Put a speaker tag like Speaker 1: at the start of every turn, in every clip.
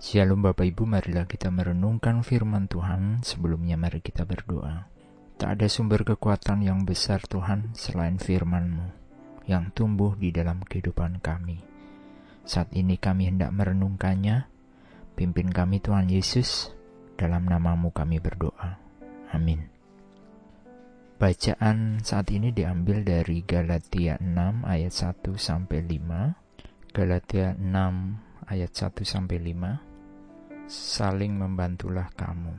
Speaker 1: Shalom Bapak Ibu, marilah kita merenungkan firman Tuhan. Sebelumnya mari kita berdoa. Tak ada sumber kekuatan yang besar Tuhan selain firman-Mu yang tumbuh di dalam kehidupan kami. Saat ini kami hendak merenungkannya. Pimpin kami Tuhan Yesus, dalam namamu kami berdoa. Amin. Bacaan saat ini diambil dari Galatia 6 ayat 1 sampai 5. Galatia 6 ayat 1 sampai 5 saling membantulah kamu.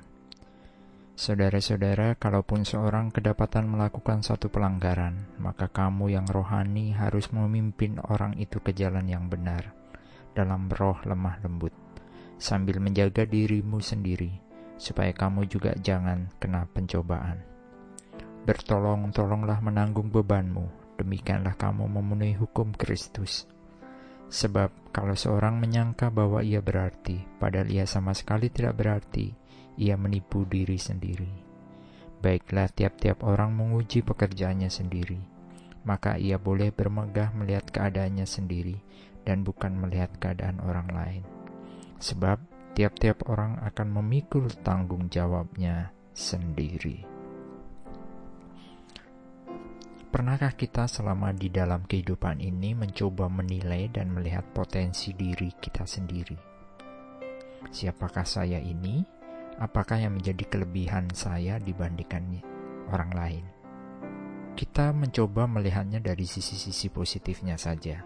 Speaker 1: Saudara-saudara, kalaupun seorang kedapatan melakukan satu pelanggaran, maka kamu yang rohani harus memimpin orang itu ke jalan yang benar, dalam roh lemah lembut, sambil menjaga dirimu sendiri, supaya kamu juga jangan kena pencobaan. Bertolong-tolonglah menanggung bebanmu, demikianlah kamu memenuhi hukum Kristus Sebab kalau seorang menyangka bahwa ia berarti, padahal ia sama sekali tidak berarti, ia menipu diri sendiri. Baiklah tiap-tiap orang menguji pekerjaannya sendiri, maka ia boleh bermegah melihat keadaannya sendiri dan bukan melihat keadaan orang lain. Sebab tiap-tiap orang akan memikul tanggung jawabnya sendiri. Pernahkah kita selama di dalam kehidupan ini mencoba menilai dan melihat potensi diri kita sendiri? Siapakah saya ini? Apakah yang menjadi kelebihan saya dibandingkan orang lain? Kita mencoba melihatnya dari sisi-sisi positifnya saja.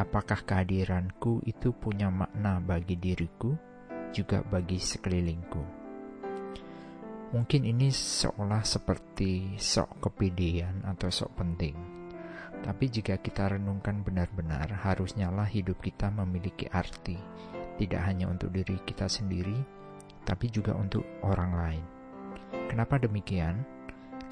Speaker 1: Apakah kehadiranku itu punya makna bagi diriku, juga bagi sekelilingku? Mungkin ini seolah seperti sok kepedean atau sok penting. Tapi jika kita renungkan benar-benar, harusnya lah hidup kita memiliki arti, tidak hanya untuk diri kita sendiri, tapi juga untuk orang lain. Kenapa demikian?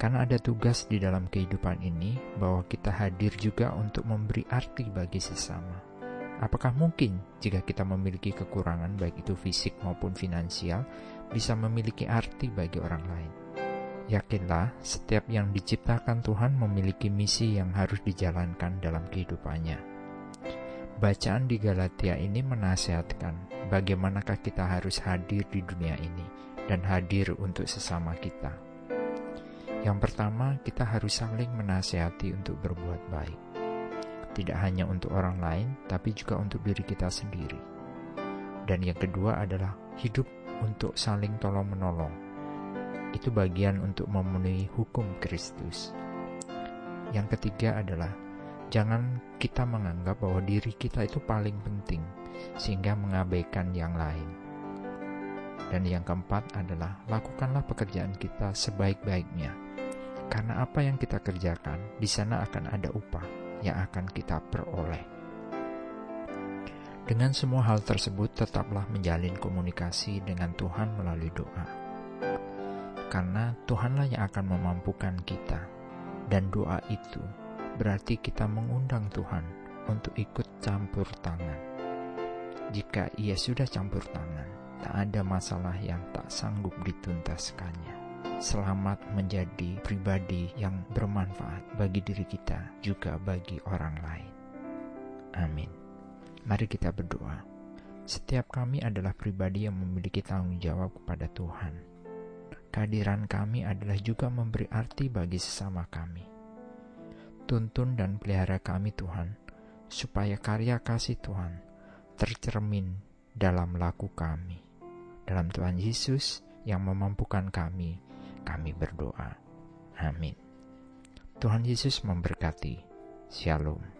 Speaker 1: Karena ada tugas di dalam kehidupan ini bahwa kita hadir juga untuk memberi arti bagi sesama. Apakah mungkin jika kita memiliki kekurangan baik itu fisik maupun finansial bisa memiliki arti bagi orang lain? Yakinlah, setiap yang diciptakan Tuhan memiliki misi yang harus dijalankan dalam kehidupannya. Bacaan di Galatia ini menasihatkan bagaimanakah kita harus hadir di dunia ini dan hadir untuk sesama kita. Yang pertama, kita harus saling menasihati untuk berbuat baik tidak hanya untuk orang lain, tapi juga untuk diri kita sendiri. Dan yang kedua adalah hidup untuk saling tolong-menolong. Itu bagian untuk memenuhi hukum Kristus. Yang ketiga adalah jangan kita menganggap bahwa diri kita itu paling penting, sehingga mengabaikan yang lain. Dan yang keempat adalah lakukanlah pekerjaan kita sebaik-baiknya, karena apa yang kita kerjakan di sana akan ada upah yang akan kita peroleh. Dengan semua hal tersebut, tetaplah menjalin komunikasi dengan Tuhan melalui doa, karena Tuhanlah yang akan memampukan kita, dan doa itu berarti kita mengundang Tuhan untuk ikut campur tangan. Jika Ia sudah campur tangan, tak ada masalah yang tak sanggup dituntaskannya selamat menjadi pribadi yang bermanfaat bagi diri kita, juga bagi orang lain. Amin. Mari kita berdoa. Setiap kami adalah pribadi yang memiliki tanggung jawab kepada Tuhan. Kehadiran kami adalah juga memberi arti bagi sesama kami. Tuntun dan pelihara kami Tuhan, supaya karya kasih Tuhan tercermin dalam laku kami. Dalam Tuhan Yesus yang memampukan kami kami berdoa. Amin. Tuhan Yesus memberkati. Shalom.